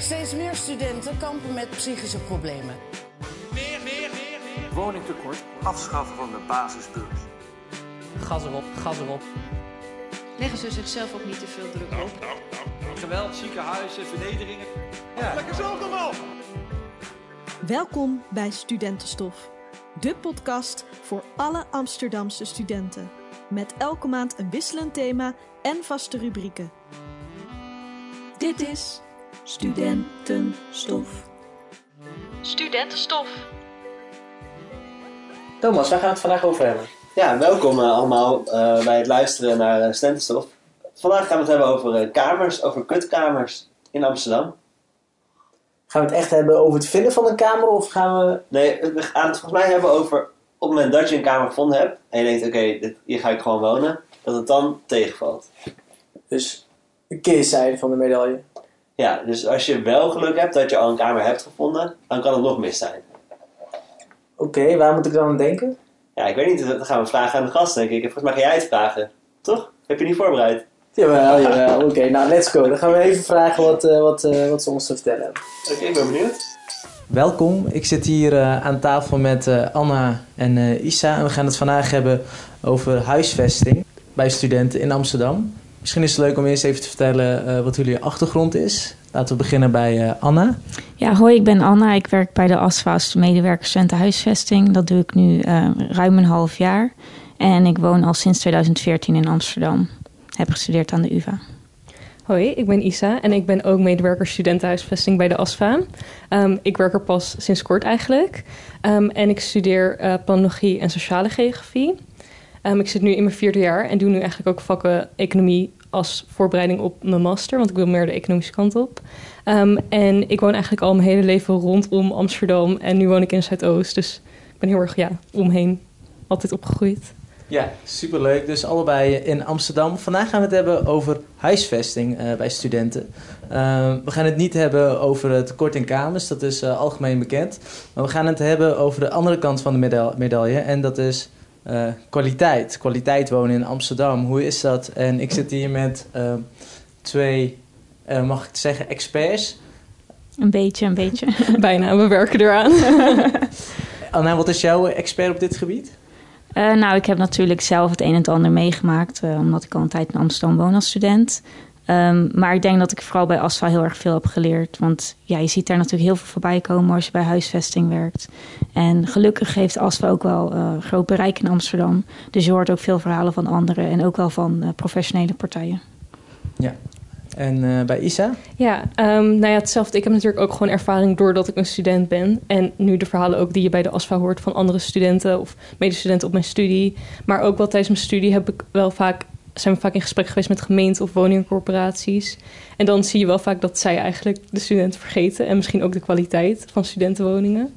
Steeds meer studenten kampen met psychische problemen. Meer, meer, meer, meer. Woningtekort. Afschaffen van de basisbeurs. Gas erop, gas erop. Leggen ze zichzelf ook niet te veel druk op? Geweld, ziekenhuizen, vernederingen. Ja. Lekker zelf allemaal! Welkom bij Studentenstof, de podcast voor alle Amsterdamse studenten. Met elke maand een wisselend thema en vaste rubrieken. Dit is Studentenstof. Studentenstof. Thomas, waar gaan we het vandaag over hebben? Ja, welkom eh, allemaal eh, bij het luisteren naar uh, Studentenstof. Vandaag gaan we het hebben over kamers, over kutkamers in Amsterdam. Gaan we het echt hebben over het vinden van een kamer of gaan we... Nee, we gaan het volgens mij hebben over op het moment dat je een kamer gevonden hebt en je denkt, oké, dit hier ga ik gewoon wonen, dat het dan tegenvalt. Dus de keerzijde van de medaille. Ja, dus als je wel geluk hebt dat je al een kamer hebt gevonden, dan kan het nog mis zijn. Oké, waar moet ik dan aan denken? Ja, ik weet niet, dat gaan we vragen aan de gast, denk ik. Volgens mij ga jij het vragen, toch? Heb je niet voorbereid? Jawel, jawel. Oké, nou let's go. Dan gaan we even vragen wat, eh, wat, eh, wat ze ons te vertellen hebben. Oké, ik ben benieuwd. Welkom, ik zit hier eh, aan tafel met eh, Anna en eh, Isa en we gaan het vandaag hebben over huisvesting bij studenten in Amsterdam. Misschien is het leuk om eerst even te vertellen eh, wat jullie achtergrond is. Laten we beginnen bij eh, Anna. Ja, hoi, ik ben Anna. Ik werk bij de ASFA als medewerker studentenhuisvesting. Dat doe ik nu eh, ruim een half jaar. En ik woon al sinds 2014 in Amsterdam. Heb gestudeerd aan de UvA. Hoi, ik ben Isa en ik ben ook medewerker studentenhuisvesting bij de ASFA. Ehm, ik werk er pas sinds kort eigenlijk. Ehm, en ik studeer eh, planologie en sociale geografie. Ehm, ik zit nu in mijn vierde jaar en doe nu eigenlijk ook vakken economie als voorbereiding op mijn master, want ik wil meer de economische kant op. Ehm, en ik woon eigenlijk al mijn hele leven rondom Amsterdam en nu woon ik in Zuidoost. Dus ik ben heel erg ja, omheen altijd opgegroeid. Ja, superleuk. Dus allebei in Amsterdam. Vandaag gaan we het hebben over huisvesting eh, bij studenten. Uh, we gaan het niet hebben over het tekort in kamers, dat is uh, algemeen bekend. Maar we gaan het hebben over de andere kant van de meda medaille en dat is uh, kwaliteit. Kwaliteit wonen in Amsterdam. Hoe is dat? En ik zit hier met twee, mag ik het zeggen, experts. Een beetje, een beetje. Bijna, we werken eraan. Anna, wat is jouw expert op dit gebied? Uh, nou, ik heb natuurlijk zelf het een en het ander meegemaakt, uh, omdat ik al een tijd in Amsterdam woon als student. Um, maar ik denk dat ik vooral bij ASFA heel erg veel heb geleerd. Want ja, je ziet daar natuurlijk heel veel voorbij komen als je bij huisvesting werkt. En gelukkig heeft ASFA ook wel uh, groot bereik in Amsterdam. Dus je hoort ook veel verhalen van anderen en ook wel van professionele partijen. Ja, en uh, bij Isa? Ja, um, nou ja, hetzelfde. Ik heb natuurlijk ook gewoon ervaring doordat ik een student ben. En nu de verhalen ook die je bij de ASFA hoort van andere studenten of medestudenten op mijn studie. Maar ook wel tijdens mijn studie heb ik wel vaak, zijn we vaak in gesprek geweest met gemeenten of woningcorporaties. En dan zie je wel vaak dat zij eigenlijk de studenten vergeten. En misschien ook de kwaliteit van studentenwoningen.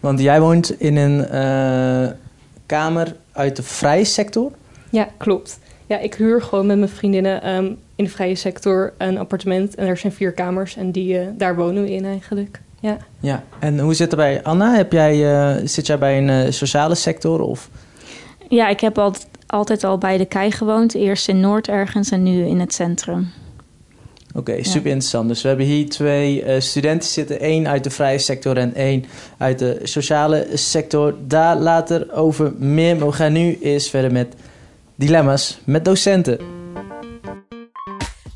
Want jij woont in een uh, kamer uit de vrije sector? Ja, klopt. Ja, ik huur gewoon met mijn vriendinnen um, in de vrije sector een appartement. En er zijn vier kamers en die, uh, daar wonen we in eigenlijk. Ja. ja, en hoe zit het bij Anna? Heb jij, uh, zit jij bij een uh, sociale sector? Of? Ja, ik heb altijd, altijd al bij de KEI gewoond. Eerst in Noord ergens en nu in het centrum. Oké, okay, super ja. interessant. Dus we hebben hier twee uh, studenten zitten. één uit de vrije sector en één uit de sociale sector. Daar later over meer. Maar we gaan nu eerst verder met dilemma's met docenten.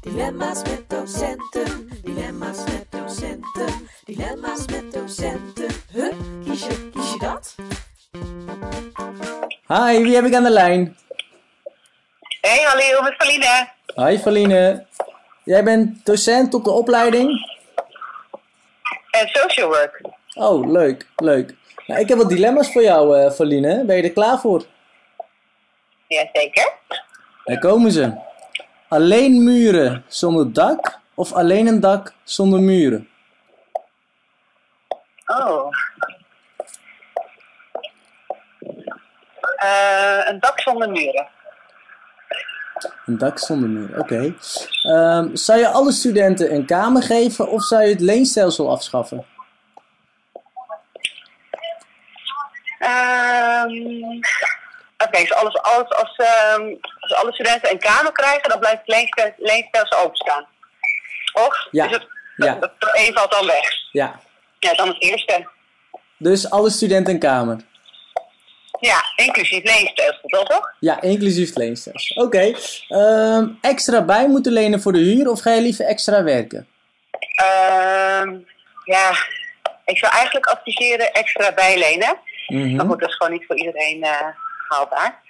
Dilemma's met docenten, dilemma's met docenten, dilemma's met docenten. Huh? Kies je, kies je dat? Hi, wie heb ik aan de lijn? Hey, hallo, met Valine. Hi Valine. Jij bent docent op de opleiding? En social work. Oh, leuk, leuk. Nou, ik heb wat dilemma's voor jou, uh, Valine. Ben je er klaar voor? Jazeker. Daar komen ze. Alleen muren zonder dak of alleen een dak zonder muren? Oh. Uh, een dak zonder muren. Een dak zonder muren, oké. Okay. Um, zou je alle studenten een kamer geven of zou je het leenstelsel afschaffen? Um, Oké, okay, dus alles, alles, als, um, als alle studenten een kamer krijgen, dan blijft het leenstelsel, openstaan. Of? Ja. Is het... Ja. Dat, één valt dan weg. Ja. Ja, dan het eerste. Dus alle studenten een kamer. Ja, inclusief leenstelsel, toch? Ja, inclusief leenstelsel. Oké. Ehm, extra bij moeten lenen voor de huur of ga je liever extra werken? Ehm, ja, ik zou eigenlijk adviseren extra bijlenen. Mhm. Maar goed, dat is gewoon niet voor iedereen eh, haalbaar.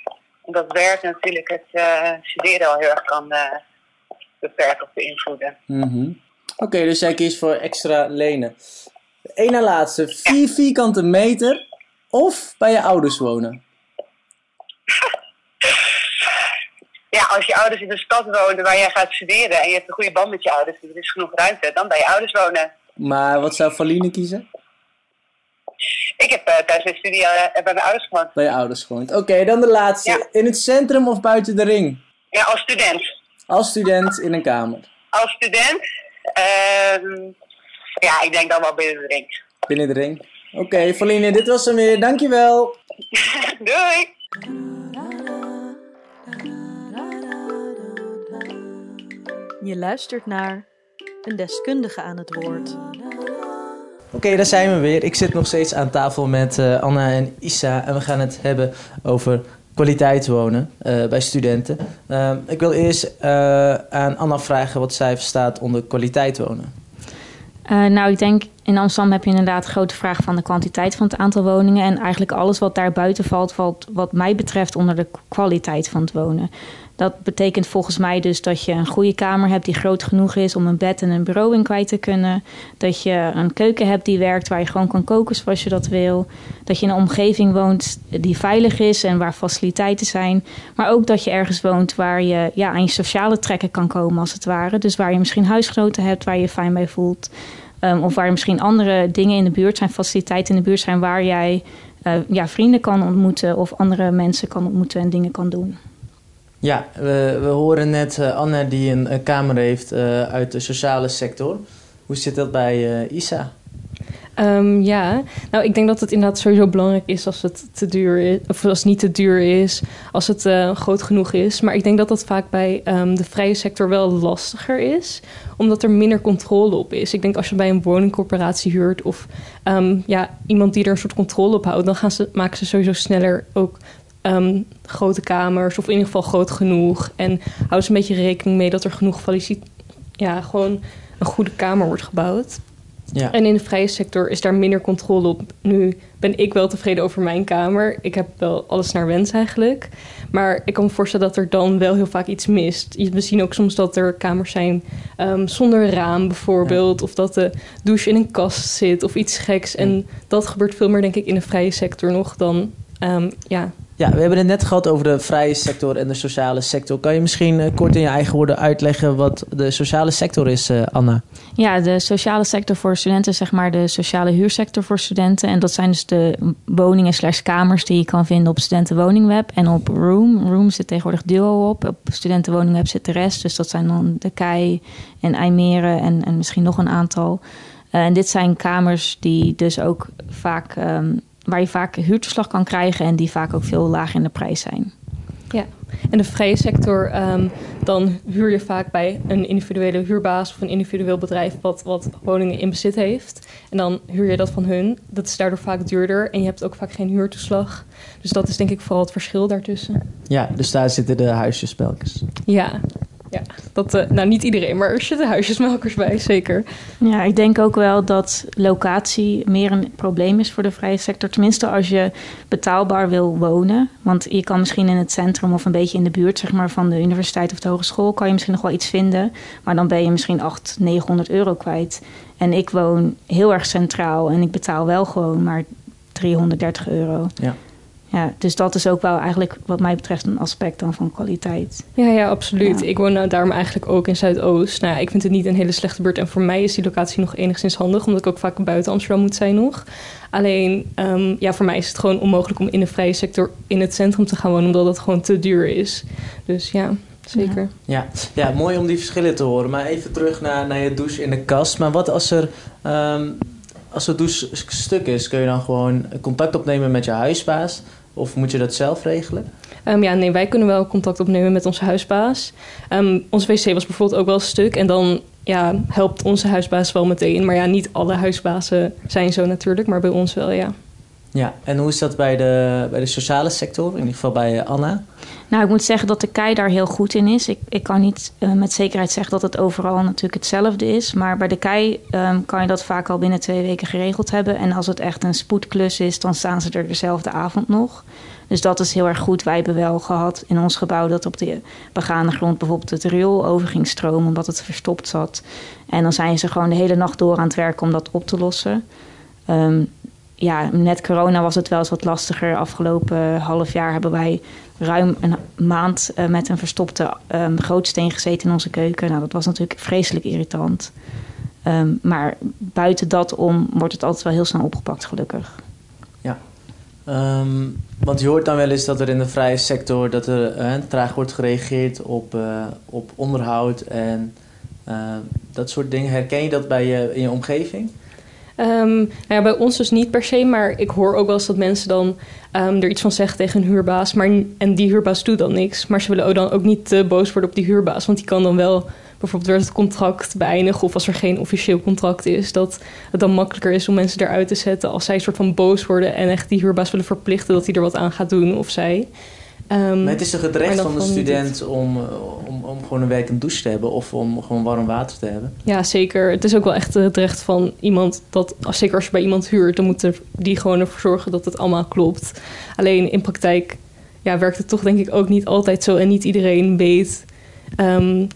Omdat werk natuurlijk het eh, studeren al heel erg kan eh, beperken of beïnvloeden. Mhm. Oké, dus jij kiest voor extra lenen. Eén na laatste. Vier vierkante meter of bij je ouders wonen? Ja, als je ouders in een stad wonen waar jij gaat studeren en je hebt een goede band met je ouders, dus er is genoeg ruimte, dan bij je ouders wonen. Maar wat zou Valine kiezen? Ik heb eh, tijdens mijn studie eh, bij mijn ouders gewoond. Bij je ouders gewoond. Oké, dan de laatste. In het centrum of buiten de ring? Ja, als student. Als student in een kamer. Als student, ehm, ja, ik denk dan wel binnen de ring. Binnen de ring. Oké, Valine, dit was hem weer. Dankjewel. Doei! Je luistert naar een deskundige aan het woord. Oké, daar zijn we weer. Ik zit nog steeds aan tafel met eh, Anna en Issa. En we gaan het hebben over kwaliteit wonen eh, bij studenten. Ehm, ik wil eerst eh, aan Anna vragen wat zij verstaat onder kwaliteit wonen. Uh, nou, ik denk in Amsterdam heb je inderdaad grote vraag van de kwantiteit van het aantal woningen. En eigenlijk alles wat daar buiten valt, valt wat mij betreft onder de kwaliteit van het wonen. Dat betekent volgens mij dus dat je een goede kamer hebt die groot genoeg is om een bed en een bureau in kwijt te kunnen. Dat je een keuken hebt die werkt waar je gewoon kan koken zoals je dat wil. Dat je in een omgeving woont die veilig is en waar faciliteiten zijn. Maar ook dat je ergens woont waar je ja, aan je sociale trekken kan komen als het ware. Dus waar je misschien huisgenoten hebt waar je je fijn bij voelt. Um, of waar misschien andere dingen in de buurt zijn, faciliteiten in de buurt zijn waar jij uh, ja, vrienden kan ontmoeten of andere mensen kan ontmoeten en dingen kan doen. Ja, we, we horen net uh, Anne die een, een kamer heeft uh, uit de sociale sector. Hoe zit dat bij Isa? Um, ja, nou ik denk dat het inderdaad sowieso belangrijk is als het te duur is, of als het niet te duur is, als het groot genoeg is. Maar ik denk dat dat vaak bij um, de vrije sector wel lastiger is, omdat er minder controle op is. Ik denk als je bij een woningcorporatie huurt of um, ja, iemand die er een soort controle op houdt, dan gaan ze, maken ze sowieso sneller ook um, grote kamers, of in ieder geval groot genoeg. En houden ze een beetje rekening mee dat er genoeg ja, gewoon een goede kamer wordt gebouwd. Ja. En in de vrije sector is daar minder controle op. Nu ben ik wel tevreden over mijn kamer. Ik heb wel alles naar wens eigenlijk. Maar ik kan me voorstellen dat er dan wel heel vaak iets mist. We zien ook soms dat er kamers zijn um, zonder raam bijvoorbeeld. Ja. Of dat de douche in een kast zit of iets geks. En dat gebeurt veel meer denk ik in de vrije sector nog dan... Um, ja, ja, we hebben het net gehad over de vrije sector en de sociale sector. Kan je misschien uh, kort in je eigen woorden uitleggen wat de sociale sector is, uh, Anna? Ja, de sociale sector voor studenten, zeg maar de sociale huursector voor studenten. En dat zijn dus de woningen slash kamers die je kan vinden op Studentenwoningweb en op Room. Room zit tegenwoordig Duo op. Op Studentenwoningweb zit de rest. Dus dat zijn dan de Kei en IJmeren en, en misschien nog een aantal. Uh, en dit zijn kamers die dus ook vaak... Um, waar je vaak huurtoeslag kan krijgen en die vaak ook veel lager in de prijs zijn. Ja, en de vrije sector, um, dan huur je vaak bij een individuele huurbaas of een individueel bedrijf wat, wat woningen in bezit heeft. En dan huur je dat van hun. Dat is daardoor vaak duurder en je hebt ook vaak geen huurtoeslag. Dus dat is denk ik vooral het verschil daartussen. Ja, dus daar zitten de huisjesmelkers. Ja, ja, dat, uh, nou niet iedereen, maar er zitten huisjesmelkers bij, zeker. Ja, ik denk ook wel dat locatie meer een probleem is voor de vrije sector. Tenminste, als je betaalbaar wil wonen. Want je kan misschien in het centrum of een beetje in de buurt zeg maar, van de universiteit of de hogeschool... kan je misschien nog wel iets vinden. Maar dan ben je misschien 800, 900 euro kwijt. En ik woon heel erg centraal en ik betaal wel gewoon maar 330 euro. Ja. Ja, dus dat is ook wel eigenlijk wat mij betreft een aspect dan van kwaliteit. Ja, ja, absoluut. Ja. Ik woon nou daarom eigenlijk ook in Zuidoost. Nou ja, ik vind het niet een hele slechte buurt. En voor mij is die locatie nog enigszins handig, omdat ik ook vaak buiten Amsterdam moet zijn nog. Alleen, um, ja, voor mij is het gewoon onmogelijk om in de vrije sector in het centrum te gaan wonen, omdat het gewoon te duur is. Dus ja, zeker. Ja, ja mooi om die verschillen te horen. Maar even terug naar, naar je douche in de kast. Maar wat als er... Um, als het douche stuk is, kun je dan gewoon contact opnemen met je huisbaas? Of moet je dat zelf regelen? Um, ja, nee, wij kunnen wel contact opnemen met onze huisbaas. Um, onze wc was bijvoorbeeld ook wel stuk. En dan ja, helpt onze huisbaas wel meteen. Maar ja, niet alle huisbazen zijn zo natuurlijk, maar bij ons wel, ja. Ja, en hoe is dat bij de, bij de sociale sector, in ieder geval bij Anna? Nou, ik moet zeggen dat de KEI daar heel goed in is. Ik, ik kan niet uh, met zekerheid zeggen dat het overal natuurlijk hetzelfde is. Maar bij de KEI um, kan je dat vaak al binnen twee weken geregeld hebben. En als het echt een spoedklus is, dan staan ze er dezelfde avond nog. Dus dat is heel erg goed. Wij hebben wel gehad in ons gebouw dat op de begane grond bijvoorbeeld het riool over ging stromen omdat het verstopt zat. En dan zijn ze gewoon de hele nacht door aan het werken om dat op te lossen. Um, ja, net corona was het wel eens wat lastiger. Afgelopen half jaar hebben wij ruim een maand uh, met een verstopte um, grootsteen gezeten in onze keuken. Nou, dat was natuurlijk vreselijk irritant. Um, maar buiten dat om wordt het altijd wel heel snel opgepakt, gelukkig. Ja. Um, want je hoort dan wel eens dat er in de vrije sector dat er uh, traag wordt gereageerd op, uh, op onderhoud en dat soort dingen. Herken je dat bij je, in je omgeving? Um, nou ja, bij ons dus niet per se, maar ik hoor ook wel eens dat mensen dan um, er iets van zeggen tegen hun huurbaas. Maar, en die huurbaas doet dan niks. Maar ze willen ook dan ook niet uh, boos worden op die huurbaas. Want die kan dan wel bijvoorbeeld weer het contract beëindigen. Of als er geen officieel contract is, dat het dan makkelijker is om mensen eruit te zetten. Als zij een soort van boos worden en echt die huurbaas willen verplichten dat hij er wat aan gaat doen of zij. Um, maar het is toch het recht van de student om, om, om gewoon een werkend douche te hebben of om gewoon warm water te hebben? Ja, zeker. Het is ook wel echt het recht van iemand dat, zeker als je bij iemand huurt, dan moet er, die gewoon ervoor zorgen dat het allemaal klopt. Alleen in praktijk ja, werkt het toch denk ik ook niet altijd zo en niet iedereen weet um,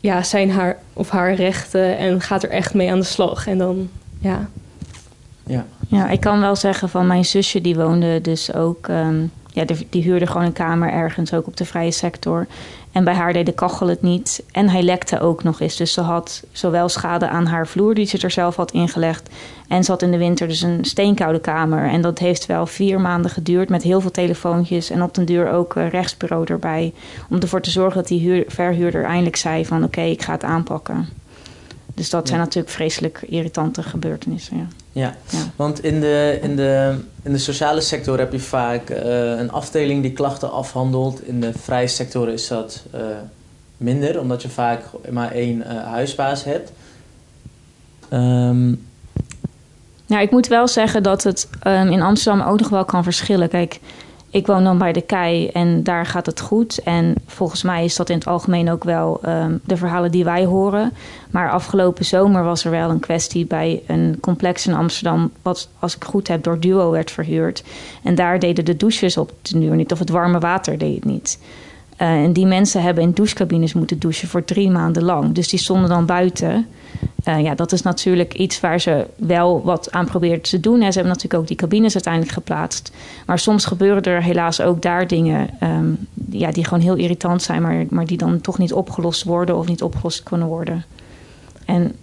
ja, zijn haar of haar rechten en gaat er echt mee aan de slag. En dan, ja. Ja, ja ik kan wel zeggen van mijn zusje die woonde dus ook... Um, ja, die, huurde gewoon een kamer ergens, ook op de vrije sector. En bij haar deed de kachel het niet. En hij lekte ook nog eens. Dus ze had zowel schade aan haar vloer, die ze er zelf had ingelegd. En had in de winter dus een steenkoude kamer. En dat heeft wel vier maanden geduurd met heel veel telefoontjes. En op den duur ook rechtsbureau erbij. Om ervoor te zorgen dat die huur, verhuurder eindelijk zei van... oké, ik ga het aanpakken. Dus dat ja. zijn natuurlijk vreselijk irritante gebeurtenissen, ja. Ja, ja. want in de, in, de, in de sociale sector heb je vaak uh, een afdeling die klachten afhandelt. In de vrije sector is dat uh, minder, omdat je vaak maar één uh, huisbaas hebt. Um, nou, ik moet wel zeggen dat het um, in Amsterdam ook nog wel kan verschillen. Kijk, ik woon dan bij de Kei en daar gaat het goed. En volgens mij is dat in het algemeen ook wel um, de verhalen die wij horen. Maar afgelopen zomer was er wel een kwestie bij een complex in Amsterdam... wat, als ik goed heb, door Duo werd verhuurd. En daar deden de douches op de duur niet, of het warme water deed het niet. Uh, en die mensen hebben in douchecabines moeten douchen voor drie maanden lang. Dus die stonden dan buiten... Uh, ja, dat is natuurlijk iets waar ze wel wat aan proberen te doen. En ze hebben natuurlijk ook die cabines uiteindelijk geplaatst. Maar soms gebeuren er helaas ook daar dingen um, ja, die gewoon heel irritant zijn, maar, maar die dan toch niet opgelost worden of niet opgelost kunnen worden. En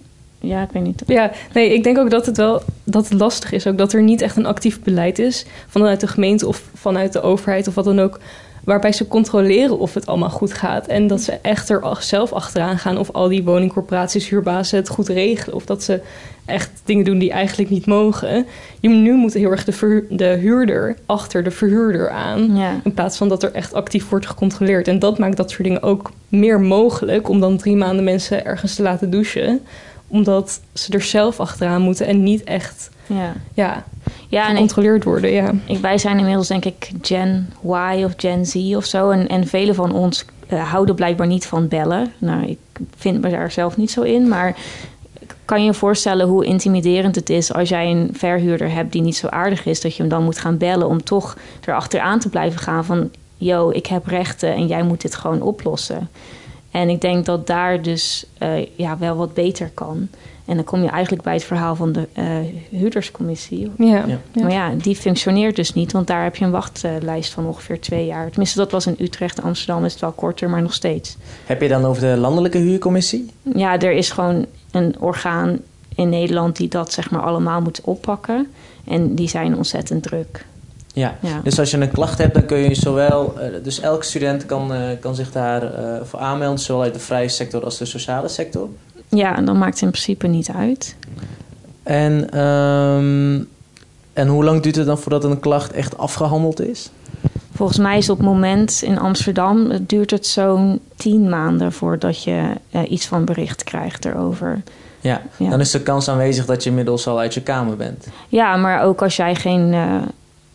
ja, ik weet niet. Ja, nee, ik denk ook dat het wel dat het lastig is. Ook dat er niet echt een actief beleid is vanuit de gemeente of vanuit de overheid of wat dan ook waarbij ze controleren of het allemaal goed gaat. En dat ze echt er zelf achteraan gaan of al die woningcorporaties, huurbazen het goed regelen. Of dat ze echt dingen doen die eigenlijk niet mogen. Je, nu moet heel erg de, verhuur, de huurder achter de verhuurder aan. Ja. In plaats van dat er echt actief wordt gecontroleerd. En dat maakt dat soort dingen ook meer mogelijk om dan drie maanden mensen ergens te laten douchen. Omdat ze er zelf achteraan moeten en niet echt ja. Ja, ja, gecontroleerd worden. Ja. Ik, wij zijn inmiddels denk ik Gen Y of Gen Z of zo. En, en velen van ons uh, houden blijkbaar niet van bellen. Nou, ik vind me daar zelf niet zo in. Maar kan je je voorstellen hoe intimiderend het is als jij een verhuurder hebt die niet zo aardig is, dat je hem dan moet gaan bellen om toch erachteraan te blijven gaan van yo, ik heb rechten en jij moet dit gewoon oplossen. En ik denk dat daar dus uh, ja, wel wat beter kan. En dan kom je eigenlijk bij het verhaal van de uh, huurderscommissie. Ja. Ja. Maar ja, die functioneert dus niet, want daar heb je een wachtlijst van ongeveer twee jaar. Tenminste, dat was in Utrecht. Amsterdam is het wel korter, maar nog steeds. Heb je dan over de landelijke huurcommissie? Ja, er is gewoon een orgaan in Nederland die dat zeg maar allemaal moet oppakken. En die zijn ontzettend druk. Ja. Ja. dus als je een klacht hebt, dan kun je zowel... Uh, dus elke student kan, uh, kan zich daar uh, voor aanmelden... zowel uit de vrije sector als de sociale sector. Ja, en dat maakt in principe niet uit. En, um, en hoe lang duurt het dan voordat een klacht echt afgehandeld is? Volgens mij is op het moment in Amsterdam het duurt het zo'n tien maanden voordat je uh, iets van bericht krijgt erover. Ja, ja, dan is de kans aanwezig dat je inmiddels al uit je kamer bent. Ja, maar ook als jij geen. Uh,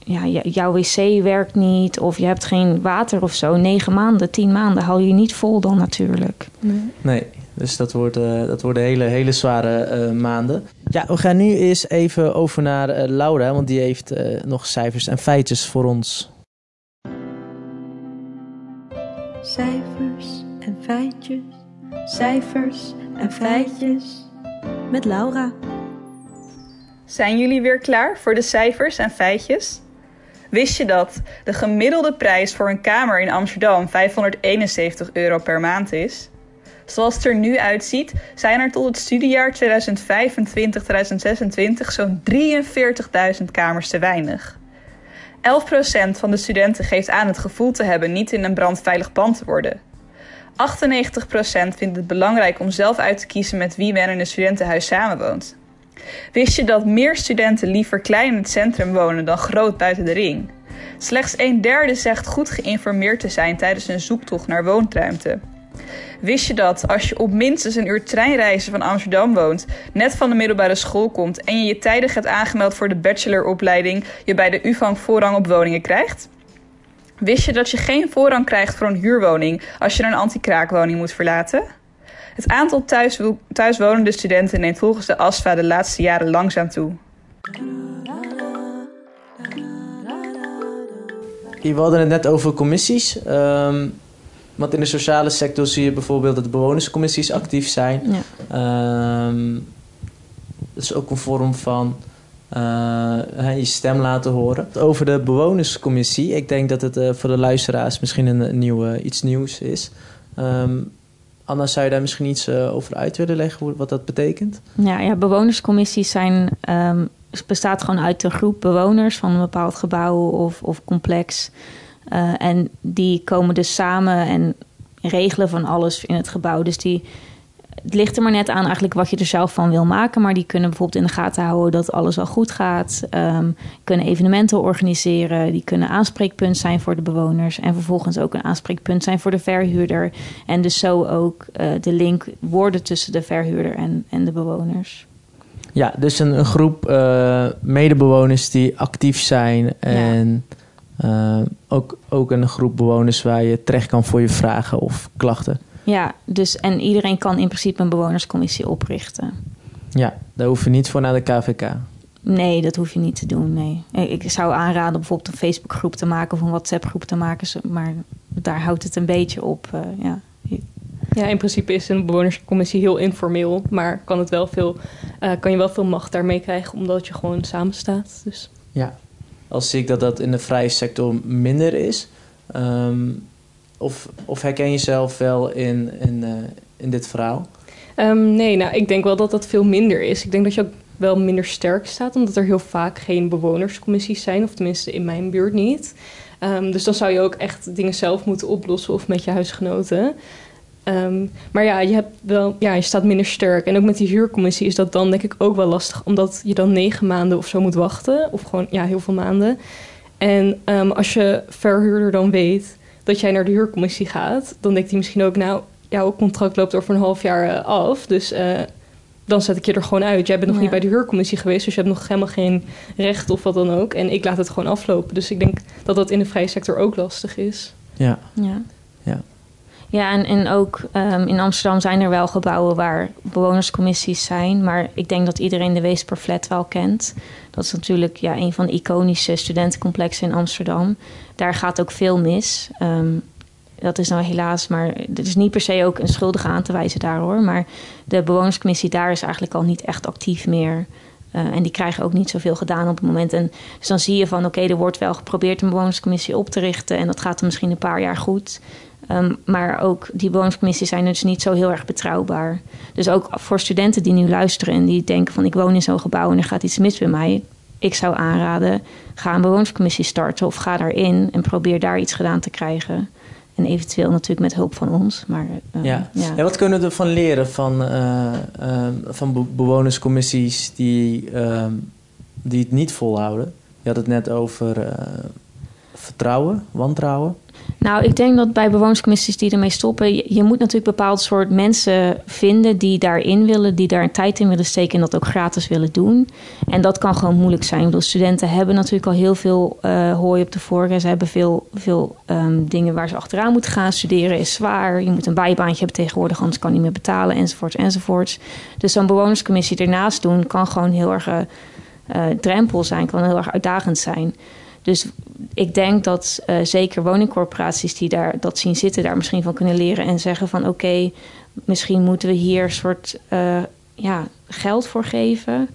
ja, jouw wc werkt niet of je hebt geen water of zo. Negen maanden, tien maanden hou je niet vol dan natuurlijk. Nee, nee dus dat, wordt, uh, dat worden hele, hele zware maanden. Ja, we gaan nu eens even over naar Laura, want die heeft nog cijfers en feitjes voor ons. Cijfers en feitjes, cijfers en feitjes met Laura. Zijn jullie weer klaar voor de cijfers en feitjes? Wist je dat de gemiddelde prijs voor een kamer in Amsterdam 571 euro per maand is? Zoals het er nu uitziet, zijn er tot het studiejaar 2025-2026 zo'n 43.000 kamers te weinig. 11% van de studenten geeft aan het gevoel te hebben niet in een brandveilig pand te worden. 98% vindt het belangrijk om zelf uit te kiezen met wie men in een studentenhuis samenwoont. Wist je dat meer studenten liever klein in het centrum wonen dan groot buiten de ring? Slechts een derde zegt goed geïnformeerd te zijn tijdens een zoektocht naar woonruimte. Wist je dat als je op minstens een uur treinreizen van Amsterdam woont, net van de middelbare school komt en je je tijdig hebt aangemeld voor de bacheloropleiding, je bij de UVANG voorrang op woningen krijgt? Wist je dat je geen voorrang krijgt voor een huurwoning als je een anti-kraakwoning moet verlaten? Het aantal thuis, thuiswonende studenten neemt volgens de ASFA de laatste jaren langzaam toe. We hadden het net over commissies. Um, want in de sociale sector zie je bijvoorbeeld dat de bewonerscommissies actief zijn. Ja. Um, dat is ook een vorm van uh, je stem laten horen. Over de bewonerscommissie. Ik denk dat het uh, voor de luisteraars misschien een, een nieuwe, iets nieuws is. Um, Anna, zou je daar misschien iets uh, over uit willen leggen, wat dat betekent? Ja, ja bewonerscommissies zijn, um, bestaat gewoon uit een groep bewoners van een bepaald gebouw of, of complex. en die komen dus samen en regelen van alles in het gebouw. Dus die het ligt er maar net aan eigenlijk wat je er zelf van wil maken. Maar die kunnen bijvoorbeeld in de gaten houden dat alles al goed gaat. Um, kunnen evenementen organiseren. Die kunnen aanspreekpunt zijn voor de bewoners. En vervolgens ook een aanspreekpunt zijn voor de verhuurder. En dus zo ook uh, de link worden tussen de verhuurder en, en de bewoners. Ja, dus een, een groep uh, medebewoners die actief zijn. En ja. uh, ook, ook een groep bewoners waar je terecht kan voor je vragen of klachten. Ja, dus en iedereen kan in principe een bewonerscommissie oprichten. Ja, daar hoef je niet voor naar de KVK. Nee, dat hoef je niet te doen. Nee. Ik zou aanraden bijvoorbeeld een Facebookgroep te maken of een WhatsApp-groep te maken, maar daar houdt het een beetje op. Uh, ja. Ja, in principe is een bewonerscommissie heel informeel, maar kan, het wel veel, uh, kan je wel veel macht daarmee krijgen omdat je gewoon samen staat. Dus. Ja, als zie ik dat dat in de vrije sector minder is. Um, of, of herken je jezelf wel in, in, uh, in dit verhaal? Um, nee, nou, ik denk wel dat dat veel minder is. Ik denk dat je ook wel minder sterk staat, omdat er heel vaak geen bewonerscommissies zijn, of tenminste in mijn buurt niet. Um, dus dan zou je ook echt dingen zelf moeten oplossen of met je huisgenoten. Um, maar ja, je, hebt wel, ja, je staat minder sterk. En ook met die huurcommissie is dat dan denk ik ook wel lastig, omdat je dan negen maanden of zo moet wachten, of gewoon ja, heel veel maanden. En als je verhuurder dan weet dat jij naar de huurcommissie gaat, dan denkt hij misschien ook, nou, jouw contract loopt over een half jaar uh, af. Dus uh, dan zet ik je er gewoon uit. Jij bent nog ja. niet bij de huurcommissie geweest, dus je hebt nog helemaal geen recht of wat dan ook. En ik laat het gewoon aflopen. Dus ik denk dat dat in de vrije sector ook lastig is. Ja. Ja. Ja. En, en ook um, in Amsterdam zijn er wel gebouwen waar bewonerscommissies zijn. Maar ik denk dat iedereen de Weesperflat wel kent. Dat is natuurlijk ja, een van de iconische studentencomplexen in Amsterdam. Daar gaat ook veel mis. Um, dat is nou helaas, maar het is niet per se ook een schuldige aan te wijzen daar hoor. Maar de bewonerscommissie daar is eigenlijk al niet echt actief meer. Uh, en die krijgen ook niet zoveel gedaan op het moment. En dus dan zie je van oké, er wordt wel geprobeerd een bewonerscommissie op te richten. En dat gaat dan misschien een paar jaar goed. Um, maar ook die bewonerscommissies zijn dus niet zo heel erg betrouwbaar. Dus ook voor studenten die nu luisteren en die denken van ik woon in zo'n gebouw en er gaat iets mis bij mij. Ik zou aanraden, ga een bewonerscommissie starten of ga daarin en probeer daar iets gedaan te krijgen. En eventueel natuurlijk met hulp van ons. Maar, uh, ja. Ja. wat kunnen we ervan leren van, uh, uh, van be bewonerscommissies die, die het niet volhouden? Je had het net over vertrouwen, wantrouwen? Nou, ik denk dat bij bewonerscommissies die ermee stoppen, je, moet natuurlijk bepaald soort mensen vinden die daarin willen, die daar een tijd in willen steken en dat ook gratis willen doen. En dat kan gewoon moeilijk zijn. Ik bedoel, studenten hebben natuurlijk al heel veel uh, hooi op de vork. Ze hebben veel, veel um, dingen waar ze achteraan moeten gaan. Studeren is zwaar. Je moet een bijbaantje hebben tegenwoordig, anders kan je niet meer betalen, enzovoorts, enzovoorts. Dus zo'n bewonerscommissie ernaast doen kan gewoon heel erg uh, drempel zijn, kan heel erg uitdagend zijn. Dus ik denk dat uh, zeker woningcorporaties die daar dat zien zitten, daar misschien van kunnen leren en zeggen van oké, okay, misschien moeten we hier een soort uh, ja, geld voor geven.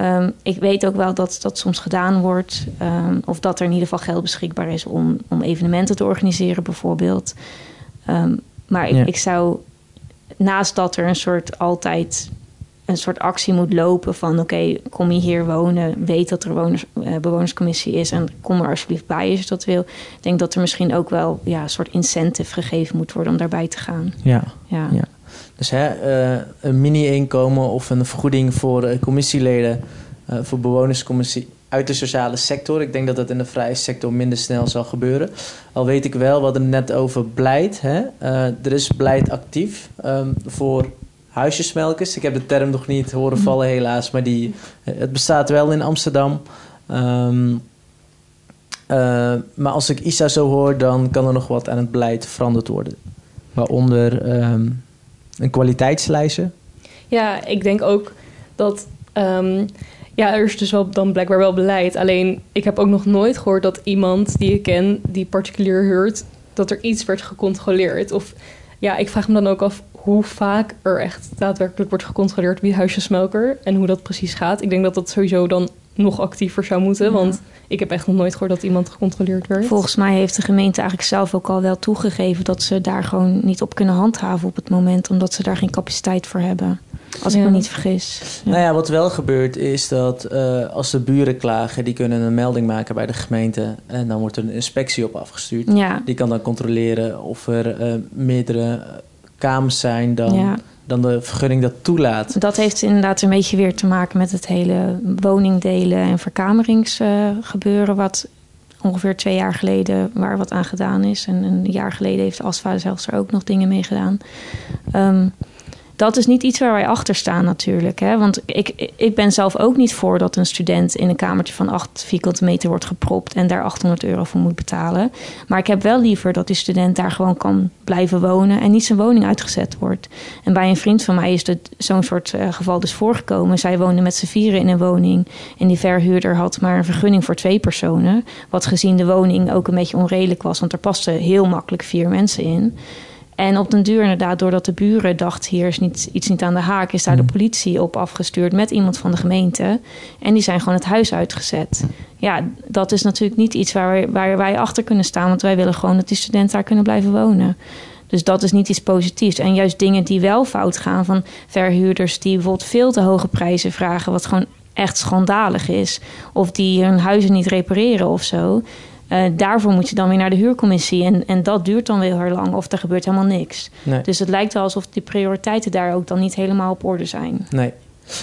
Um, ik weet ook wel dat dat soms gedaan wordt. Um, of dat er in ieder geval geld beschikbaar is om, om evenementen te organiseren, bijvoorbeeld. Um, maar ik, ja. ik zou naast dat er een soort altijd een soort actie moet lopen van oké, okay, kom je hier wonen, weet dat er woners, uh, bewonerscommissie is en kom er alsjeblieft bij als je dat wil. Ik denk dat er misschien ook wel ja, een soort incentive gegeven moet worden om daarbij te gaan. Ja, ja. ja. Dus hè, uh, een mini-inkomen of een vergoeding voor uh, commissieleden, voor bewonerscommissie uit de sociale sector. Ik denk dat dat in de vrije sector minder snel zal gebeuren. Al weet ik wel, we hadden het net over beleid. Hè? er is beleid actief um, voor huisjesmelkers. Ik heb de term nog niet horen vallen helaas, maar die, het bestaat wel in Amsterdam. Um, uh, maar als ik Isa zo hoor, dan kan er nog wat aan het beleid veranderd worden. Waaronder um, een kwaliteitslijstje. Ja, ik denk ook dat... Um, ja, er is dus wel dan blijkbaar wel beleid. Alleen, ik heb ook nog nooit gehoord dat iemand die ik ken, die particulier huurt, dat er iets werd gecontroleerd. Of ja, ik vraag me dan ook af hoe vaak er echt daadwerkelijk wordt gecontroleerd wie huisjesmelker en hoe dat precies gaat. Ik denk dat dat sowieso dan nog actiever zou moeten, ja. want ik heb echt nog nooit gehoord dat iemand gecontroleerd werd. Volgens mij heeft de gemeente eigenlijk zelf ook al wel toegegeven dat ze daar gewoon niet op kunnen handhaven op het moment, omdat ze daar geen capaciteit voor hebben. Als ja. ik me niet vergis. Ja. Nou ja, wat wel gebeurt is dat uh, als de buren klagen, die kunnen een melding maken bij de gemeente. En dan wordt er een inspectie op afgestuurd. Ja. Die kan dan controleren of er uh, meerdere kamers zijn dan, ja. dan de vergunning dat toelaat. Dat heeft inderdaad een beetje weer te maken met het hele woningdelen en verkameringsgebeuren. Uh, wat ongeveer twee jaar geleden waar wat aan gedaan is. En een jaar geleden heeft ASFA zelfs er ook nog dingen mee gedaan. Um, dat is niet iets waar wij achter staan natuurlijk. Hè? Want ik, ik ben zelf ook niet voor dat een student in een kamertje van 8 vierkante meter wordt gepropt en daar 800 euro voor moet betalen. Maar ik heb wel liever dat die student daar gewoon kan blijven wonen en niet zijn woning uitgezet wordt. En bij een vriend van mij is zo'n soort uh, geval dus voorgekomen. Zij woonde met z'n vieren in een woning en die verhuurder had maar een vergunning voor twee personen. Wat gezien de woning ook een beetje onredelijk was, want er pasten heel makkelijk vier mensen in. En op den duur inderdaad, doordat de buren dachten... hier is niet, iets niet aan de haak... is daar de politie op afgestuurd met iemand van de gemeente. En die zijn gewoon het huis uitgezet. Ja, dat is natuurlijk niet iets waar wij, waar wij achter kunnen staan... want wij willen gewoon dat die studenten daar kunnen blijven wonen. Dus dat is niet iets positiefs. En juist dingen die wel fout gaan... van verhuurders die bijvoorbeeld veel te hoge prijzen vragen... wat gewoon echt schandalig is. Of die hun huizen niet repareren of zo... Uh, daarvoor moet je dan weer naar de huurcommissie. En, en dat duurt dan weer heel lang of er gebeurt helemaal niks. Nee. Dus het lijkt wel alsof die prioriteiten daar ook dan niet helemaal op orde zijn. Nee.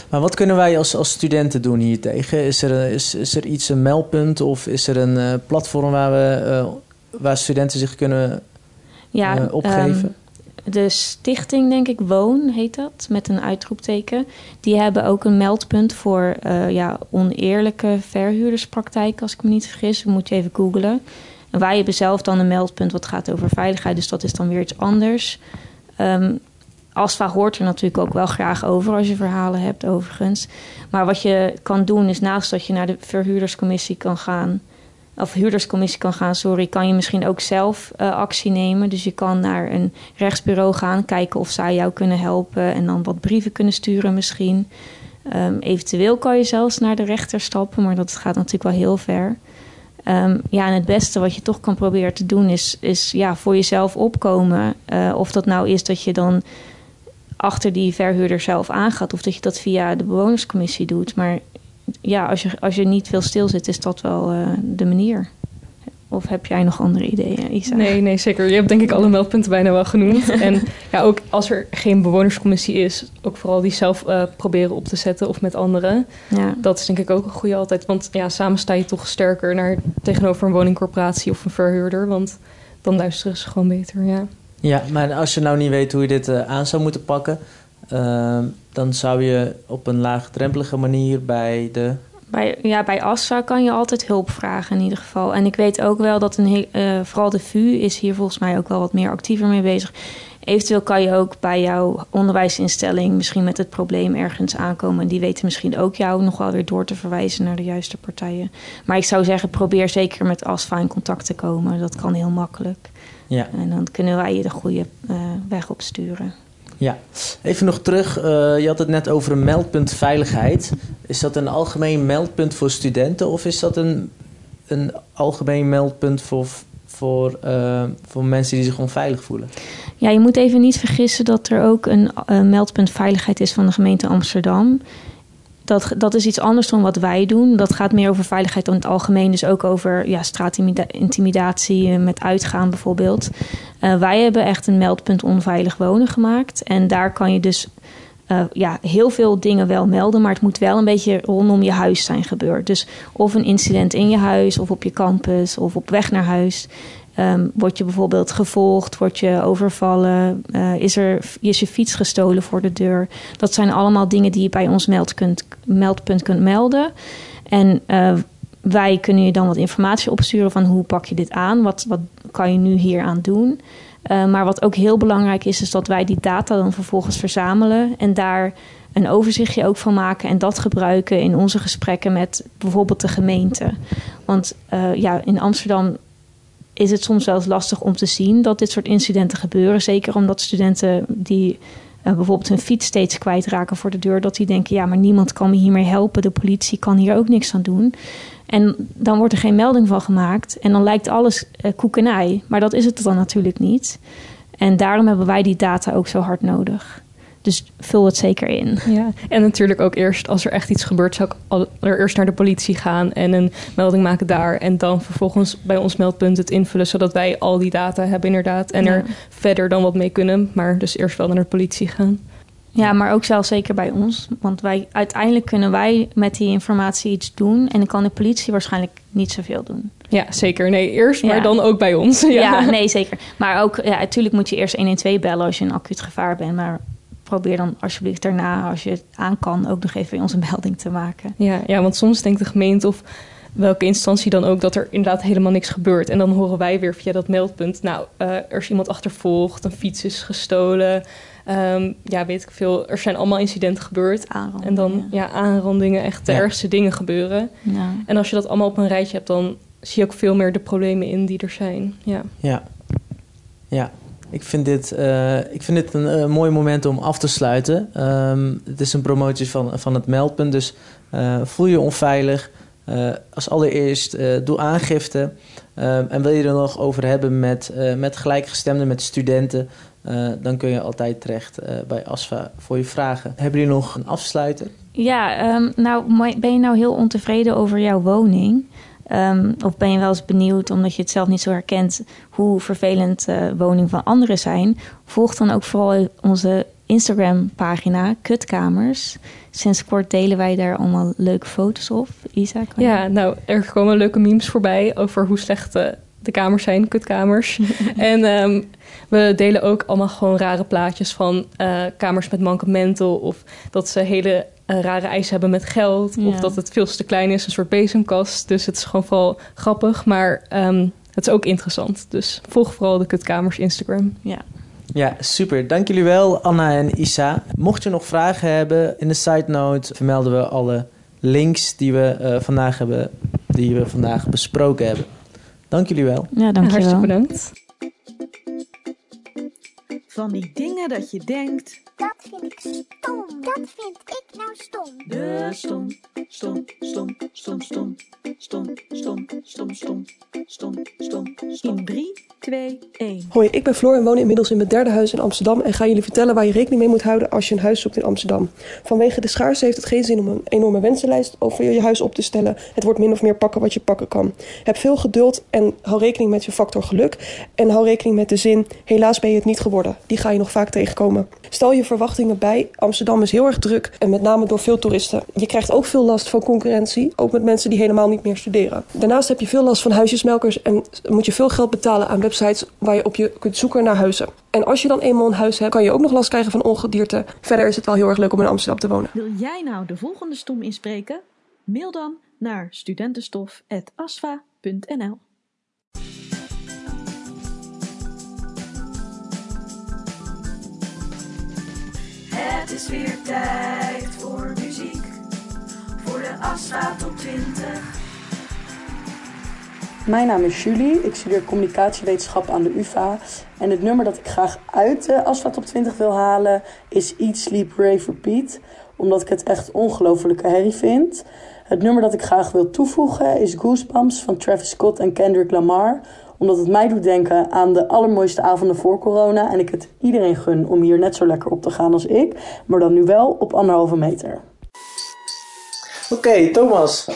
Maar wat kunnen wij als, als studenten doen hiertegen? Is er, is, is er iets, een meldpunt of is er een uh, platform waar, we, uh, waar studenten zich kunnen ja, opgeven? Um, de stichting, denk ik, Woon heet dat, met een uitroepteken. Die hebben ook een meldpunt voor uh, ja, oneerlijke verhuurderspraktijk, als ik me niet vergis. Moet je even googlen. En wij hebben zelf dan een meldpunt wat gaat over veiligheid, dus dat is dan weer iets anders. Um, ASFA hoort er natuurlijk ook wel graag over als je verhalen hebt, overigens. Maar wat je kan doen is naast dat je naar de verhuurderscommissie kan gaan of huurderscommissie kan gaan, sorry, kan je misschien ook zelf uh, actie nemen. Dus je kan naar een rechtsbureau gaan, kijken of zij jou kunnen helpen en dan wat brieven kunnen sturen misschien. Um, eventueel kan je zelfs naar de rechter stappen, maar dat gaat natuurlijk wel heel ver. Um, ja, en het beste wat je toch kan proberen te doen is, is ja, voor jezelf opkomen. Uh, of dat nou is dat je dan achter die verhuurder zelf aangaat, of dat je dat via de bewonerscommissie doet. Maar ja, als je, als je niet veel stil zit, is dat wel uh, de manier. Of heb jij nog andere ideeën, Isa? Nee, nee, zeker. Je hebt denk ik alle meldpunten bijna wel genoemd. en ja, ook als er geen bewonerscommissie is, ook vooral die zelf uh, proberen op te zetten of met anderen. Ja. Dat is denk ik ook een goede altijd. Want ja, samen sta je toch sterker naar, tegenover een woningcorporatie of een verhuurder. Want dan luisteren ze gewoon beter, ja. Ja, maar als je nou niet weet hoe je dit uh, aan zou moeten pakken... Dan zou je op een laagdrempelige manier bij de bij, ja, bij ASFA kan je altijd hulp vragen in ieder geval. En ik weet ook wel dat een, uh, vooral de VU is hier volgens mij ook wel wat meer actiever mee bezig. Eventueel kan je ook bij jouw onderwijsinstelling misschien met het probleem ergens aankomen. En die weten misschien ook jou nog wel weer door te verwijzen naar de juiste partijen. Maar ik zou zeggen, probeer zeker met ASFA in contact te komen. Dat kan heel makkelijk. Ja. En dan kunnen wij je de goede uh, weg opsturen. Ja, even nog terug. Uh, je had het net over een meldpunt veiligheid. Is dat een algemeen meldpunt voor studenten of is dat een, een algemeen meldpunt voor, voor, uh, voor mensen die zich onveilig voelen? Ja, je moet even niet vergissen dat er ook een uh, meldpunt veiligheid is van de gemeente Amsterdam. Dat, dat is iets anders dan wat wij doen. Dat gaat meer over veiligheid in het algemeen. Dus ook over ja, straatintimidatie met uitgaan bijvoorbeeld. Uh, wij hebben echt een meldpunt onveilig wonen gemaakt. En daar kan je dus uh, ja, heel veel dingen wel melden. Maar het moet wel een beetje rondom je huis zijn gebeurd. Dus of een incident in je huis, of op je campus, of op weg naar huis. Um, word je bijvoorbeeld gevolgd, word je overvallen, uh, is, er, is je fiets gestolen voor de deur. Dat zijn allemaal dingen die je bij ons meldpunt, meldpunt kunt melden. En uh, wij kunnen je dan wat informatie opsturen van hoe pak je dit aan, wat, wat kan je nu hier aan doen. Uh, maar wat ook heel belangrijk is, is dat wij die data dan vervolgens verzamelen en daar een overzichtje ook van maken en dat gebruiken in onze gesprekken met bijvoorbeeld de gemeente. Want ja, in Amsterdam is het soms wel lastig om te zien dat dit soort incidenten gebeuren. Zeker omdat studenten die uh, bijvoorbeeld hun fiets steeds kwijtraken voor de deur, dat die denken: ja, maar niemand kan me hiermee helpen. De politie kan hier ook niks aan doen. En dan wordt er geen melding van gemaakt. En dan lijkt alles uh, koekenij. Maar dat is het dan natuurlijk niet. En daarom hebben wij die data ook zo hard nodig. Dus vul het zeker in. Ja, en natuurlijk ook eerst als er echt iets gebeurt, zou ik al, er eerst naar de politie gaan en een melding maken daar. En dan vervolgens bij ons meldpunt het invullen, zodat wij al die data hebben inderdaad. En ja. er verder dan wat mee kunnen. Maar dus eerst wel naar de politie gaan. Ja, maar ook zelfs zeker bij ons. Want wij, uiteindelijk kunnen wij met die informatie iets doen. En dan kan de politie waarschijnlijk niet zoveel doen. Ja, zeker. Nee, eerst, maar dan ook bij ons. Ja. ja, nee, zeker. Maar ook, ja, natuurlijk moet je eerst 112 bellen als je in acuut gevaar bent. Maar probeer dan alsjeblieft daarna, als je het aan kan, ook nog even bij ons een melding te maken. Ja, ja, want soms denkt de gemeente of welke instantie dan ook dat er inderdaad helemaal niks gebeurt. En dan horen wij weer via dat meldpunt, nou, uh, er is iemand achtervolgd, een fiets is gestolen. Um, ja, weet ik veel. Er zijn allemaal incidenten gebeurd. En dan ja, aanrandingen, echt de ja. ergste dingen gebeuren. Ja. En als je dat allemaal op een rijtje hebt, dan zie je ook veel meer de problemen in die er zijn. Ja. Ja. ja. Ik vind dit, uh, ik vind dit een uh, mooi moment om af te sluiten. Um, het is een promotie van, van het meldpunt, dus uh, voel je onveilig. als allereerst doe aangifte. Um, en wil je er nog over hebben met, met gelijkgestemden, met studenten... dan kun je altijd terecht bij ASFA voor je vragen. Hebben jullie nog een afsluiter? Ja, um, nou ben je nou heel ontevreden over jouw woning... Um, of ben je wel eens benieuwd, omdat je het zelf niet zo herkent, hoe vervelend uh, woningen van anderen zijn? Volg dan ook vooral onze Instagram-pagina, Kutkamers. Sinds kort delen wij daar allemaal leuke foto's op. Isa, ja, nou, er komen leuke memes voorbij over hoe slecht uh, de kamers zijn, kutkamers. en um, we delen ook allemaal gewoon rare plaatjes van uh, kamers met mankementen of dat ze hele uh, rare eisen hebben met geld. Ja. Of dat het veel te klein is, een soort bezemkast. Dus het is gewoon vooral grappig, maar um, het is ook interessant. Dus volg vooral de Kutkamers Instagram. Ja. Ja, super. Dank jullie wel, Anna en Isa. Mocht je nog vragen hebben, in de side note vermelden we alle links die we uh, vandaag hebben, die we vandaag besproken hebben. Dank jullie wel. Ja, dank je ja, wel. Hartstikke bedankt. Van die dingen dat je denkt... Dat vind ik stom. Dat vind ik nou stom. De stom, stom, stom, stom, stom, stom, stom, stom, stom, stom, stom, stom. In drie, 2, 1. Hoi, ik ben Floor en woon inmiddels in mijn derde huis in Amsterdam en ga jullie vertellen waar je rekening mee moet houden als je een huis zoekt in Amsterdam. Vanwege de schaarste heeft het geen zin om een enorme wensenlijst over je huis op te stellen. Het wordt min of meer pakken wat je pakken kan. Heb veel geduld en hou rekening met je factor geluk. En hou rekening met de zin, helaas ben je het niet geworden. Die ga je nog vaak tegenkomen. Stel je verwachtingen bij. Amsterdam is heel erg druk en met name door veel toeristen. Je krijgt ook veel last van concurrentie, ook met mensen die helemaal niet meer studeren. Daarnaast heb je veel last van huisjesmelkers en moet je veel geld betalen aan websites waar je op je kunt zoeken naar huizen. En als je dan eenmaal een huis hebt, kan je ook nog last krijgen van ongedierte. Verder is het wel heel erg leuk om in Amsterdam te wonen. Wil jij nou de volgende stom inspreken? Mail dan naar studentenstof.asfa.nl is weer tijd voor muziek. Voor de Asfa Top 20. Mijn naam is Julie, ik studeer communicatiewetenschap aan de UvA. En het nummer dat ik graag uit de Asfa Top 20 wil halen is Eat, Sleep, Rave, Repeat. Omdat ik het echt ongelofelijke herrie vind. Het nummer dat ik graag wil toevoegen is Goosebumps van Travis Scott en Kendrick Lamar. Omdat het mij doet denken aan de allermooiste avonden voor corona. En ik het iedereen gun om hier net zo lekker op te gaan als ik. Maar dan nu wel op anderhalve meter. Oké, Thomas.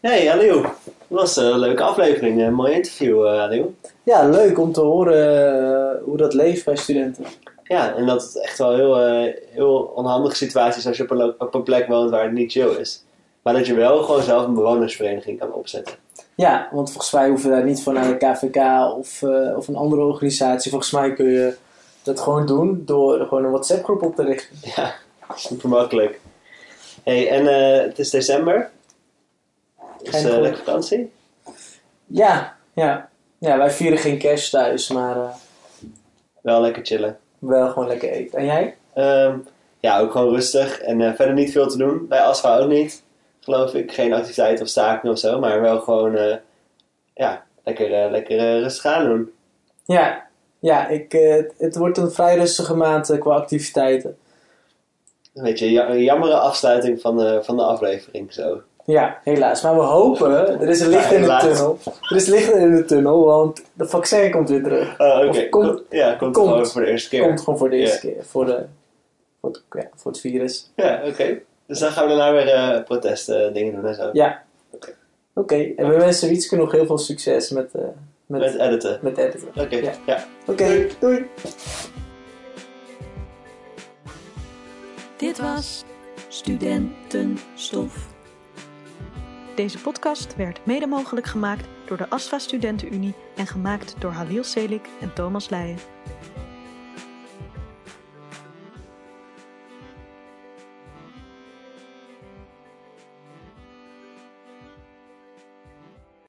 Hey, Aliou. Dat was een leuke aflevering. Een mooi interview, uh, Aliou. Ja, leuk om te horen uh, hoe dat leeft bij studenten. Ja, en dat het echt wel heel, uh, heel onhandige situatie is als je op een, op een plek woont waar het niet chill is. Maar dat je wel gewoon zelf een bewonersvereniging kan opzetten. Ja, want volgens mij hoeven we daar niet voor naar de KVK of, uh, of een andere organisatie. Volgens mij kun je dat gewoon doen door gewoon een WhatsApp groep op te richten. Ja, super makkelijk. hey, en uh, het is december. Is uh, lekker vakantie? Ja, ja. Ja, wij vieren geen kerst thuis, maar... Uh, wel lekker chillen. Wel gewoon lekker eten. En jij? Um, ja, ook gewoon rustig. En verder niet veel te doen. Bij Asfa ook niet, geloof ik. Geen activiteiten of staken of zo. Maar wel gewoon, uh, ja, lekker, lekker rustig aan doen. Ja, ja ik, het wordt een vrij rustige maand qua activiteiten. Een beetje een jammere afsluiting van de, van de aflevering, zo. Ja, helaas. Maar we hopen, er is een licht ja, in de tunnel. Er is licht in de tunnel, want de vaccin komt weer terug. Oh, oké. Okay. Komt, ja, komt, komt gewoon voor de eerste keer. Komt gewoon voor de eerste yeah. keer. Voor, de, voor, het, ja, voor het virus. Ja, oké. Okay. Dus dan gaan we daarna weer uh, protesten dingen doen en zo. Ja. Oké. Okay. Oké, en we wensen Wietske nog heel veel succes met... Uh, met, met editen. Met editen. Oké, okay. ja. ja. Oké, doei. doei. Dit was Studentenstof. Deze podcast werd mede mogelijk gemaakt door de ASFA Studentenunie en gemaakt door Halil Selik en Thomas Leijen.